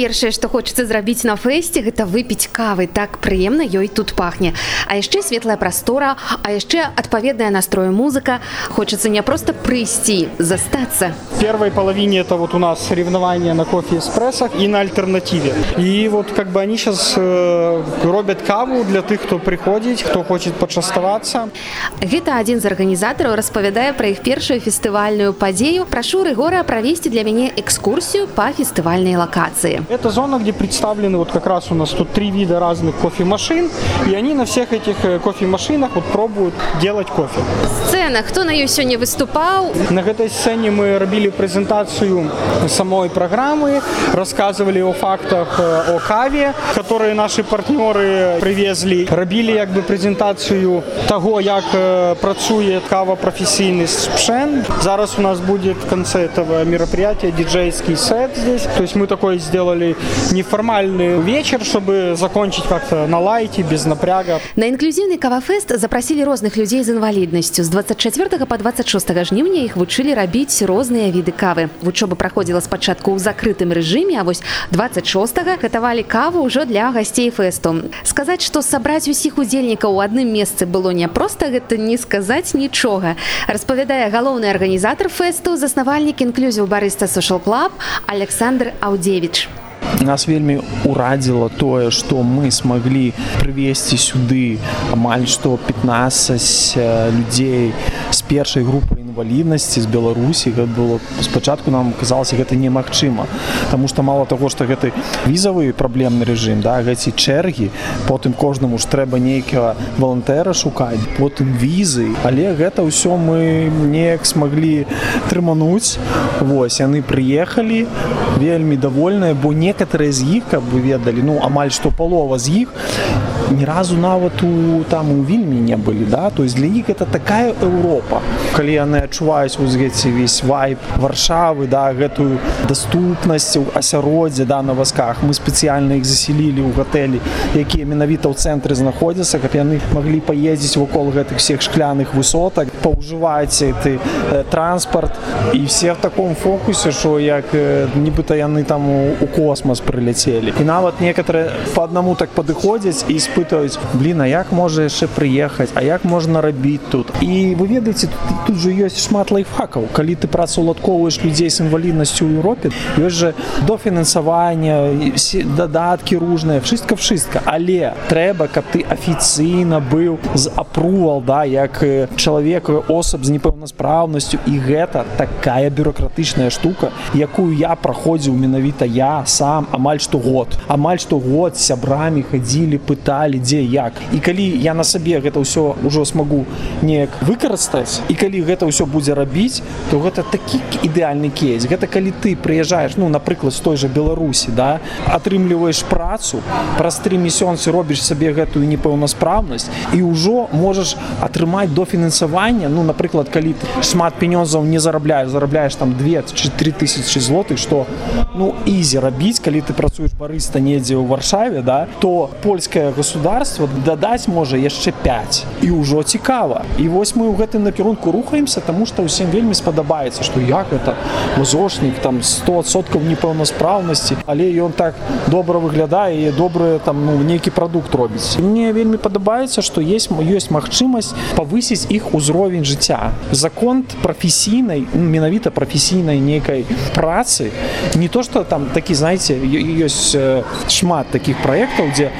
першае што хочацца зрабіць на фэсце гэта выпіць кавы. Так прыемна ёй тут пахне. А яшчэ светлая прастора а яшчэ адпаведная настрою музыка. Хочацца не просто прыйсці застацца. Первой половине это вот у нас соревнования на кофе эспрессах и на альтернативе. И вот как бы они сейчас э, робят каву для тых хто приходить кто хочет почаставацца гэта один з арганізатараў распавядае пра іх першую фестывальную падзею. Прашу рыгора правесці для мяне экскурсію по фестывальнай локации это зона где представлены вот как раз у нас тут три вида разных кофемашин и они на всех этих э, кофемашинах вот пробуют делать кофе. Сцена. Хто на ёй сёння выступаў на гэтай сцэне мы рабілі прэзентацыю самой праграмы рассказывали о фактах э, о каве которые наши партнёры привезли. Рабілі як бы прэзентацыю того як э, працуе кава прафесійнасць пшен зараз у нас будет в конце этого мероприятия диджейский сет здесь. То есть мы такой сделали неформальный вечер чтобы закончить как-то на лайте без напряга. На інклюзіўны кавафест запросілі розных людзей з інваліднасцю з 24 по 26 жніўня іх вучылі рабіць розныя віды кавы. Вучоба праходзіла спачатку ў закрытым рэжыме а вось 26 гатавалі каву ўжо для гасцей фэсту сказаць што сабраць усіх удзельнікаў у адным месцы было няпроста гэта не сказаць нічога распавядае галоўны арганізатар фэсту заснавальнік інклюзіў барыста сошал клаб александр аўдзевич нас вельмі урадзіла тое што мы смаглі прывесці сюды амаль што 15 людзей з першай групы інваліднасці з беларусі гэта было спачатку нам казалася гэта немагчыма. Таму што мало таго што гэты візавы праблемны рэжым да гэці чэргі потым кожнаму ж трэба нейкага валантэра шукаць потым візы. Але гэта ўсё мы неяк смаглі трымануць. Вось яны прыехалі вельмі давольныя бо некаторыя з іх каб вы ведалі ну амаль што палова з іх ні разу нават у там у вільмі не былі да. То есть для іх это такая Еўропа. Калі яны адчуваюць узгеці весь вайп варшавы да гэтую даступнасць асяроддзе да на вазках. Мы спецыяльна іх заселілі ў гатэлі якія менавіта ў цэнтры знаходзяцца каб яны маглі паездзіць вакол гэтых всех шкляных высотак паўжываць ты э, транспарт. І все в таком фокусе що як нібыта яны там у, у космос прыляцелі. І нават некаторые по аднаму так падыходзяць і спытаюць блин а як можа яшчэ прыехаць? А як можна рабіць тут? І вы ведаеце тут, тут же ёсць шмат лайфхакаў калі ты працаўладковаеш людзей з інваліднасцю ў Еўропе ёсць же дофінансавання дадаткі ружныя wszystko wszystko але трэба каб ты афіцыйна быў з апрувал да як чалавек осаб з непэўнаспраўнасцю і гэта такая бюрократычная штука якую я праходзіў менавіта я сам амаль што год. Амаль што год сябрамі хадзілі пыталі дзе як. І калі я на сабе гэта ўсё ўжо смогу неяк выкарыстаць і калі гэта ўсё будзе рабіць то гэта такі ідэальны кейс. Гэта калі ты прыязджаеш ну напрыклад з той жа беларусі да атрымліваеш працу праз тры месяцы робіш сабе гэтую непэўнаспраўнасць і ўжо можаш атрымаць дофінансавання ну напрыклад калі ты шмат пенёзаў не зарабляеш зарабляеш там 2-4 тысячи злотых что ну ізі рабіць калі ты працуеш барыста недзе ў варшаве да то польскае государство дадаць можа яшчэ 5 і ўжо цікава. І вось мы ў гэтым накірунку рухаемся тому что ўсім вельмі спадабаецца что як это музошнік там 100соткаў непэўнаспраўнасці але ён так добра выглядае добры там ну нейкі прадукт робіць. Мне вельмі падабаецца что есть ёсць магчымасць павысіць іх узровень жыцця. Закон прафесійнай менавіта прафесійнай нейкай працы не то что там такі знаете ёсць шмат таких проектаў дзе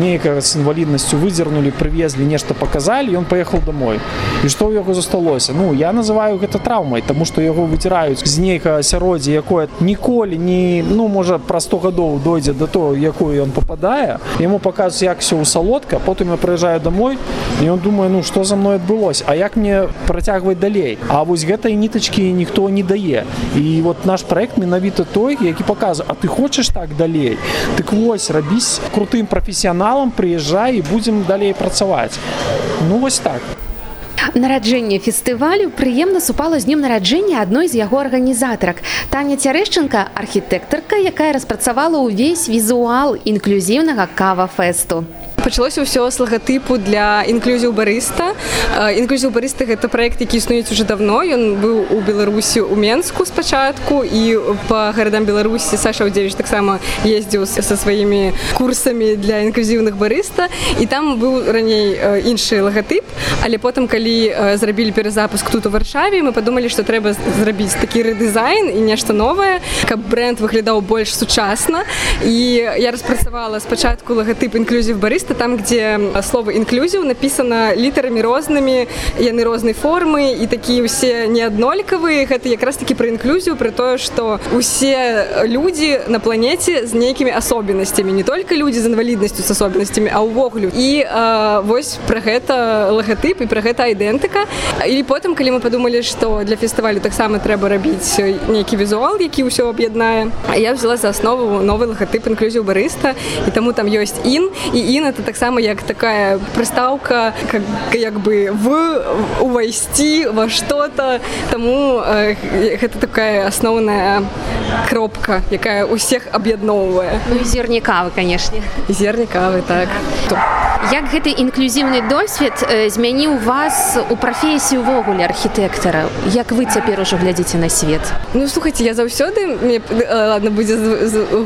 нейкага з інваліднасцю выдзернули прывезлі нешта показалі ён поехал домой. І что ў яго засталося? Ну я называю гэта траўмай тому что яго выціраюць з нейкага асяроддзя якое ніколі не ну можа пра 100 гадоў дойдзе до того якую ён попадае ему показваюць як все у салодка потым я прыязджаю домой і он думаю ну что за мной адбылось а як мне працягваць далей? А вось гэтай нітачки ніхто не дае і вот наш проект менавіта той які показываю А ты хочаш так далей? Так вось рабіць крутым прафесіяналам прыязджай і будзем далей працаваць. Ну вось так нараджэнне фестывалю прыемна супала з днём нараджэння адной з яго арганізатарак таня цярэшчынка архітэктарка якая распрацавала ўвесь візуал інклюзіўнага кава фэсту пачалося ўсё з лагатыпу для інклюзіў барыста інклюзіў барыста гэта проект які існуюць уже давно. Ён быў у беларусі у менску спачатку і по гарадам беларусі саша удзевіч таксама ездзіў са сваімі курсамі для інклюзіўных барыста і там быў раней іншы лагатып але потым калі зрабілі перазапуск тут у варшаве мы подумалі што трэба зрабіць такі рэдызайн і нешта новае каб бренд выглядаў больш сучасна і я распрацавала спачатку лагатып інклюзів барыста там где слова інклюзіў написано літарамі рознымі яны рознай формы і такія ўсе неаднолькавыя гэта якраз таки про інклюзію про тое что усе людзі на планете з нейкімі асобенасцямі не только людзі з інваліднасцю з асобенасцямі а ўвогуле і а, вось про гэта лагатып і про гэта айдэнтыка. І потым калі мы подумалі что для фестывалю таксама трэба рабіць нейкі візуал які ўсё аб'яднае я взяла за аснову новый лагатып інклюзію барыста і таму там ёсць ін і ін это таксама як такая прыстаўка как як бы в увайсці во что-то таму э, гэта такая асноўная кропка якая усіх аб'ядноўвае. Ну, зернікавы канешне. Зернікавы так. То як гэты інклюзіўны досвед змяніў вас у прафесію увогуле архітэктара? Як вы цяпер ужо глядзіце на свет? Ну слухайте я заўсёды мне ладно будзе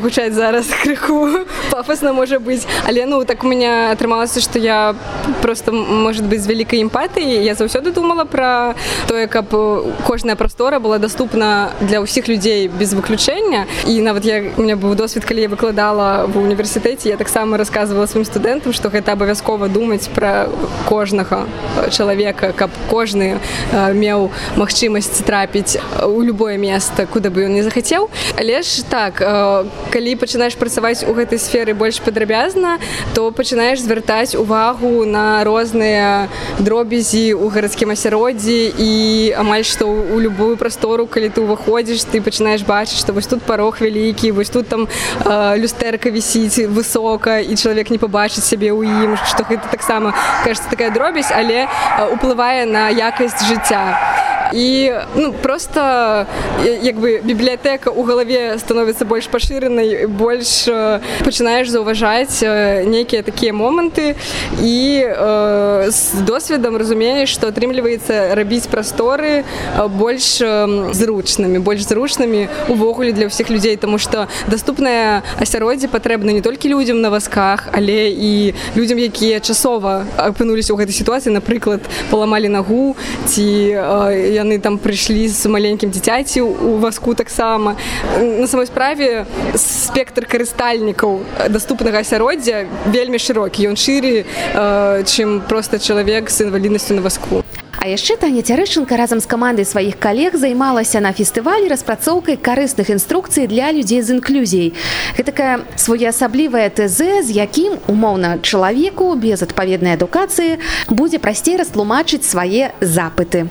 гучаць зараз крыху пафосна можа быць. Але ну так у меня атрымалася что я просто может быть з вялікай эмпатыі я заўсёды думала про тое каб кожная прастора была доступна для ўсіх людзей без выключэння. І нават я у меня быў досвед калі я выкладала в універсітэце я таксама рассказывала сваім студэнтам что гэта абавязкова думаць про кожнага чалавека каб кожны меў магчымасць трапіць у любое место куда бы ён не захацеў. Але ж так калі пачынаеш працаваць у гэтай сферы больш падрабязна то пачынаеш звяртаць увагу на розныя дробязі у гарадскім асяроддзі і амаль што у любую прастору калі ты ўваходзіш ты пачынаеш бачыць што вось тут парог вялікі вось тут там люстэрка вісіць высока і чалавек не пабачыць сябе ў ім што гэта таксама кажется такая дробязь але уплывае на якасць жыцця і ну просто як бы бібліятэка у галаве становіцца больш пашыранай больш пачынаеш заўважаць нейкія такія моманты і э, з досведам разумееш што атрымліваецца рабіць прасторы больш зручнымі больш зручнымі увогуле для ўсіх людзей тому что доступнае асяроддзе патрэбна не толькі людзям на вазках але і людзям якія часова апынуліся ў гэтай сітуацыі напрыклад паламалі нагу ці э, яны там прыйшлі з маленькім дзіцяці у васку таксама на самой справе спектр карыстальнікаў доступнага асяроддзя вельмі шырокі ён шыры чым просто чалавек з інваліднасцю на васку А яшчэ Таня Цярэшынка разам з камандай сваіх калег займалася на фестывалі распрацоўкай карысных інструкцый для людзей з інклюзіяй. Гэтакая своеасаблівая ТЗ, з якім умоўна чалавеку без адпаведнай адукацыі будзе прасцей растлумачыць свае запыты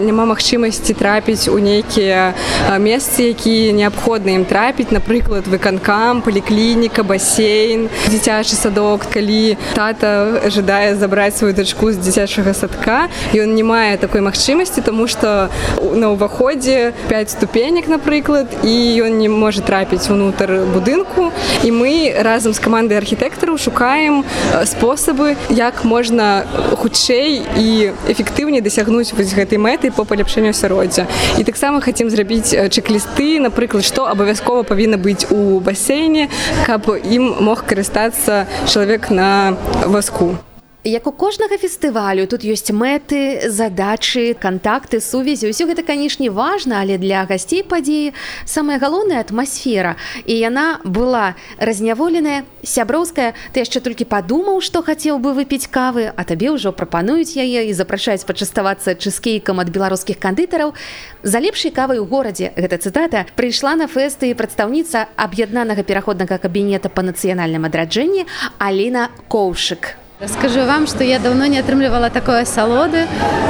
няма магчымасці трапіць у нейкія месцы якія неабходна ім трапіць напрыклад выканкам паліклініка басейн дзіцячы садок. Калі тата жадае забраць сваю дачку з дзіцячага садка ён не мае такой магчымасці тому что на ўваходзе 5 ступенек напрыклад і ён не можа трапіць унутр будынку. І мы разам з камандай архітэктараў шукаем спосабы як можна хутчэй і эфектыўней дасягнуць вось гэтай мэты по паляпшэнню асяроддзя і таксама хацім зрабіць чек-лісты напрыклад што абавязкова павінна быць у басейне каб ім мог карыстацца чалавек на васку Як у кожнага фестывалю тут ёсць мэты, задачы, кантакты, сувязі. Усё гэта, канешне, важна, але для гасцей падзеі самая галоўная атмасфера. І яна была разняволеная, сяброўская. Ты яшчэ толькі падумаў, што хацеў бы выпіць кавы, а табе ўжо прапануюць яе і запрашаюць пачаставацца чызкейкам ад беларускіх кандытараў. За лепшай кавай у горадзе гэта цытата прыйшла на фэсты прадстаўніца аб'яднанага пераходнага кабінета па нацыянальным адраджэнні Аліна Коўшык. Скажу вам, што я даўно не атрымлівала такое салоды,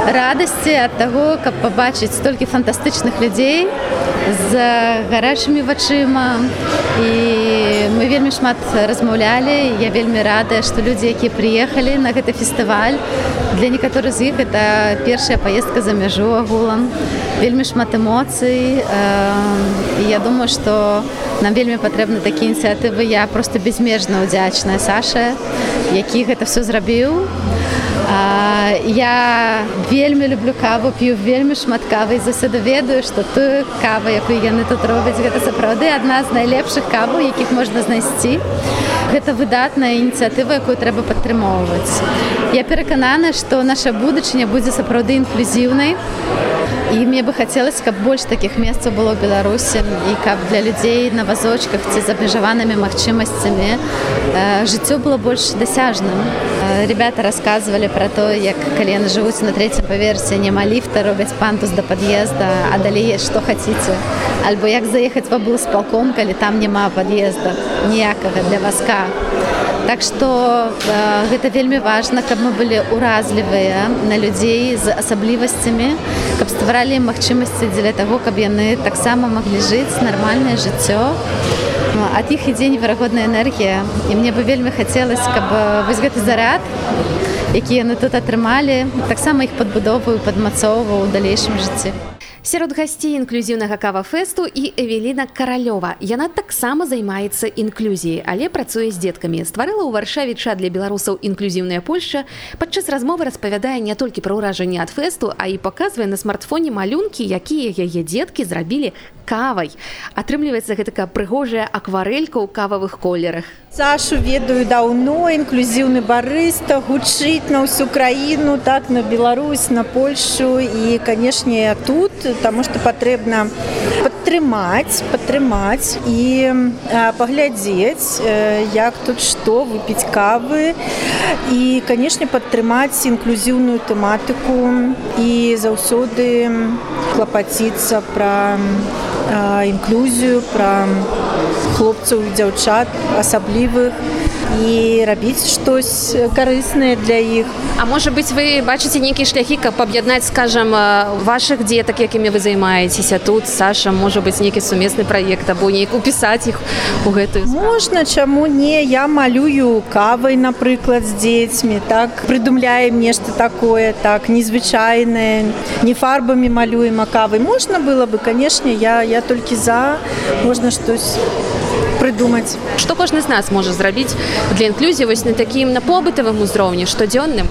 радасці ад таго, каб пабачыць столькі фантастычных людзей з гарачымі вачыма. І мы вельмі шмат размаўлялі. Я вельмі радая, што людзі, якія прыехалі на гэты фестываль. Для некаторых з іх это першая паездка за мяжу агулам. Вельмі шмат эмоцый. Я думаю, што нам вельмі патрэбны такі ініцыятывы я просто безмежна ўдзячная Саша які гэта все зрабіў а, я вельмі люблю каву п'ю вельмі шмат кавы заўсёды ведаю што тую кава якую яны тут робяць гэта сапраўды адна з найлепшых каву якіх можна знайсці гэта выдатная ініцыятыва якую трэба падтрымоўваць. Я пераканана што наша будучыня будзе сапраўды інклюзіўнай. і мне бы хацелось каб больш таких месцаў было беларусі і каб для людзей на вазочках ці з абмежаванымі магчымасцямі э, жыццё было больш дасяжным. Э, ребята рассказывалі про то як калі яны жывуць на третьем паверсе няма ліфта робяць пантус да пад'езда а далей што хаце альбо як заехаць вам был з палком калі там няма пад'езда ніякага для васка Так што э, гэта вельмі важна, каб мы былі ўразлівыя на людзей з асаблівасцямі, каб стваралі магчымасці дзеля таго, каб яны таксама маглі жыць нармальнае жыццё. Ад іх ідзе неверагодная энергія. І мне бы вельмі хацелось, каб вось гэты заряд, які яны тут атрымалі, таксама іх падбудоўваю, падмацоўваў у далейшым жыцці. Сярод гасцей інклюзіўнага кавафэсту і Эвеліна Каралёва. Яна таксама займаецца інклюзіяй, але працуе з дзеткамі. Стварыла ў варшаве чат для беларусаў інклюзіўная Польша. Падчас размовы распавядае не толькі пра ўражанне ад фэсту, а і паказвае на смартфоне малюнкі, якія яе дзеткі зрабілі кавай. Атрымліваецца гэтакая прыгожая акварэлька ў кававых колерах. Сашу ведаю даўно, інклюзіўны барыста, гучыць на ўсю краіну, так на Беларусь, на Польшу і, канешне, тут таму што патрэбна падтрымаць падтрымаць і паглядзець як тут што выпіць кавы і канешне падтрымаць інклюзіўную тэматыку і заўсёды клапаціцца пра інклюзію пра хлопцаў дзяўчат асаблівых і рабіць штось карыснае для іх А можа быть вы бачыце нейкія шляхі каб аб'яднаць скажем ваших дзетак якімі вы займаецеся тут Саша можа быть нейкі сумесны праект або неяк упісаць іх у гэтую можна чаму не я малюю кавай напрыклад з дзецьмі так прыдумляем нешта такое так незвычайнае не фарбамі малюем а кавай можна было бы канешне я я толькі за. Можна штось прыдумаць што кожны з нас можа зрабіць для інклюзіі вось на такім на побытавым узроўні штодзённым?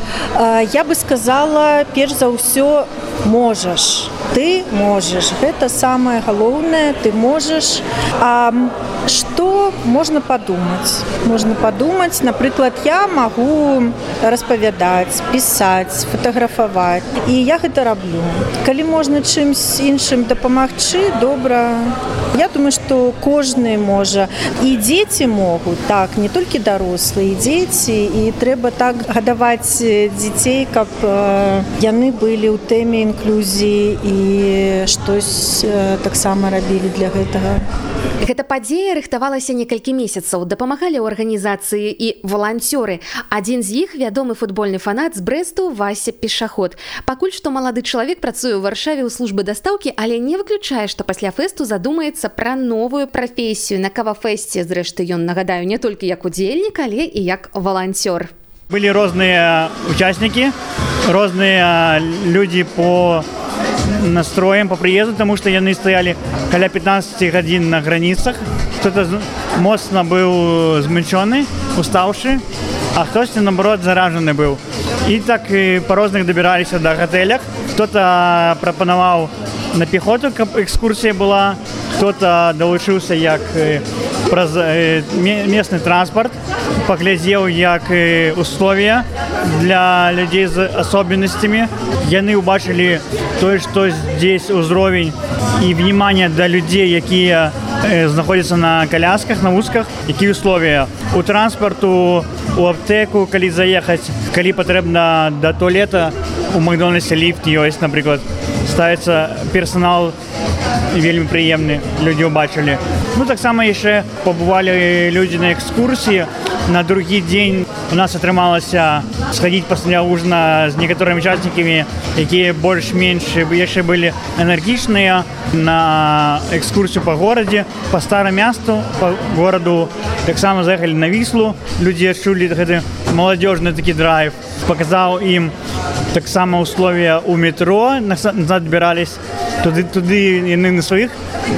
Я бы сказала перш за ўсё можаш. Ты можаш. Гэта самае галоўнае ты можаш. А что можна падумаць? Можна падумаць напрыклад я магу распавядаць пісаць фатаграфаваць. І я гэта раблю. Калі можна чымсь іншым дапамагчы добра. Я думаю что кожны можа. І дзеці могуць. Так не толькі дарослыя дзеці. І трэба так гадаваць дзяцей каб яны былі ў тэме інклюзіі і штось таксама рабілі для гэтага Гэта падзея рыхтавалася некалькі месяцаў дапамагалі ў арганізацыі і валанцёры адзін з іх вядомы футбольны фанат з брэсту вася пешаход пакуль што малады чалавек працуе ў варшаве ў службы дастаўкі але не выключае што пасля фэсту задумаецца пра новую прафесію на кавафэсце зрэшты ён нагадаю не толькі як удзельнік але і як валанцёр былі розныя участнікі розныя людзі по настроем по приезду тому что яны стаялі каля 15 гадзін на граніцах кто-то моцна быў змычоны устаўшы а хтосьці наоборот заражаны быў і так і по розных дабіраліся да гатэлях кто-то прапанаваў на пехоту каб экскурсія была. Кто-то далучыўся як праз местны транспорт паглядзеў як условия для людзей з асобеннасцямі яны ўбачылі тое што здесь узровень і внимание да людзей якія знаходзяцца на калясках на вузках. Які условия? У транспарту у аптэку калі заехаць калі патрэбна да туалета у макдональдсе ліфт ёсць напрыклад ставіцца персонал вельмі прыемны людзі ўбачылі ну таксама яшчэ пабывалі людзі на экскурсіі на другі дзень у нас атрымалася схадзіць пасля ужна з некаторымі участнікамі якія больш-менш яшчэ былі энергічныя на экскурсію па горадзе па старым мясту по гораду таксама заехалі на віслу людзі адчулі гэты молодежный такі драйв. Показаў ім таксама условия у метро назад адбірались туды туды яны на сваіх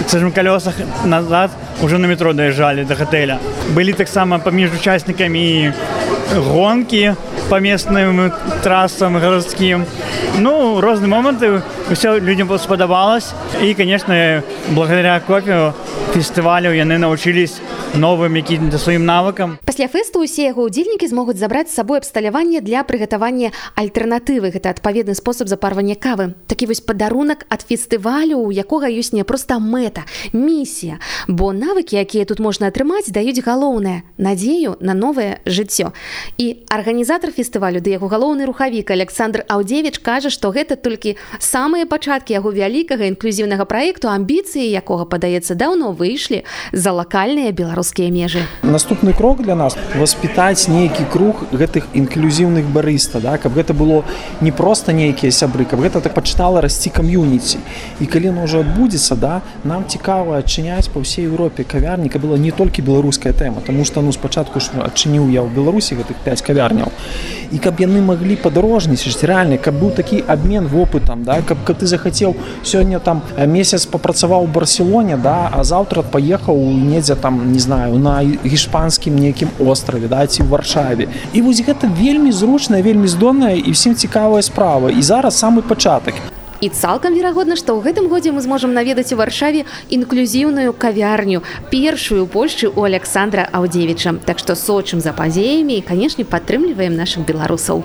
скажем колесах назад уже на метро даязджалі до готэля былі таксама паміж участнікамі гонкі по местным трассам гарадскім ну розныя моманты все людям спадабалось і конечно благодаря кофе фестывалю яны научились новым якім-то сваім навыкам. Пасля фэсту усе яго удзельнікі змогуць забраць з сабой абсталяванне для прыгатавання альтэрнатывы. Гэта адпаведны спосаб запарвання кавы. Такі вось падарунак ад фестывалю у якога ёсць не проста мэта місія. Бо навыкі якія тут можна атрымаць даюць галоўнае надзею на новае жыццё. І арганізатар фестывалю ды яго галоўны рухавік александр аўдзевіч кажа што гэта толькі самыя пачаткі яго вялікага інклюзіўнага праекту амбіцыі якога падаецца даўно выйшлі за лакальныя беларускія межы. Наступны крок для нас воспитаць нейкі круг гэтых інклюзіўных барыста да каб гэта было не просто нейкія сябры каб гэта так пачытала расці кам'юніці. І калі оно ўжо адбудзецца да нам цікава адчыняць па ўсей Еўропе кавярніка была не толькі беларуская тэма тому что ну спачатку ж адчыніў я ў беларусі гэтых 5 кавярняў. І каб яны маглі падарожнічаць реальны каб быў такі обмен вопытам да каб каб ты захацеў сёння там месяц папрацаваў у барселоне да а заўтра паехаў недзе там не знаю на гішпанскім нейкім острове да ці ў варшаве. І вось гэта вельмі зручная вельмі здонная і всім цікавая справа. І зараз самы пачатак цалкам верагодна што ў гэтым годзе мы зможам наведаць у варшаве інклюзіўную кавярню першую польшчы у александра аўдзевіча так што сочым за пазеямі і канешне падтрымліваем наших беларусаў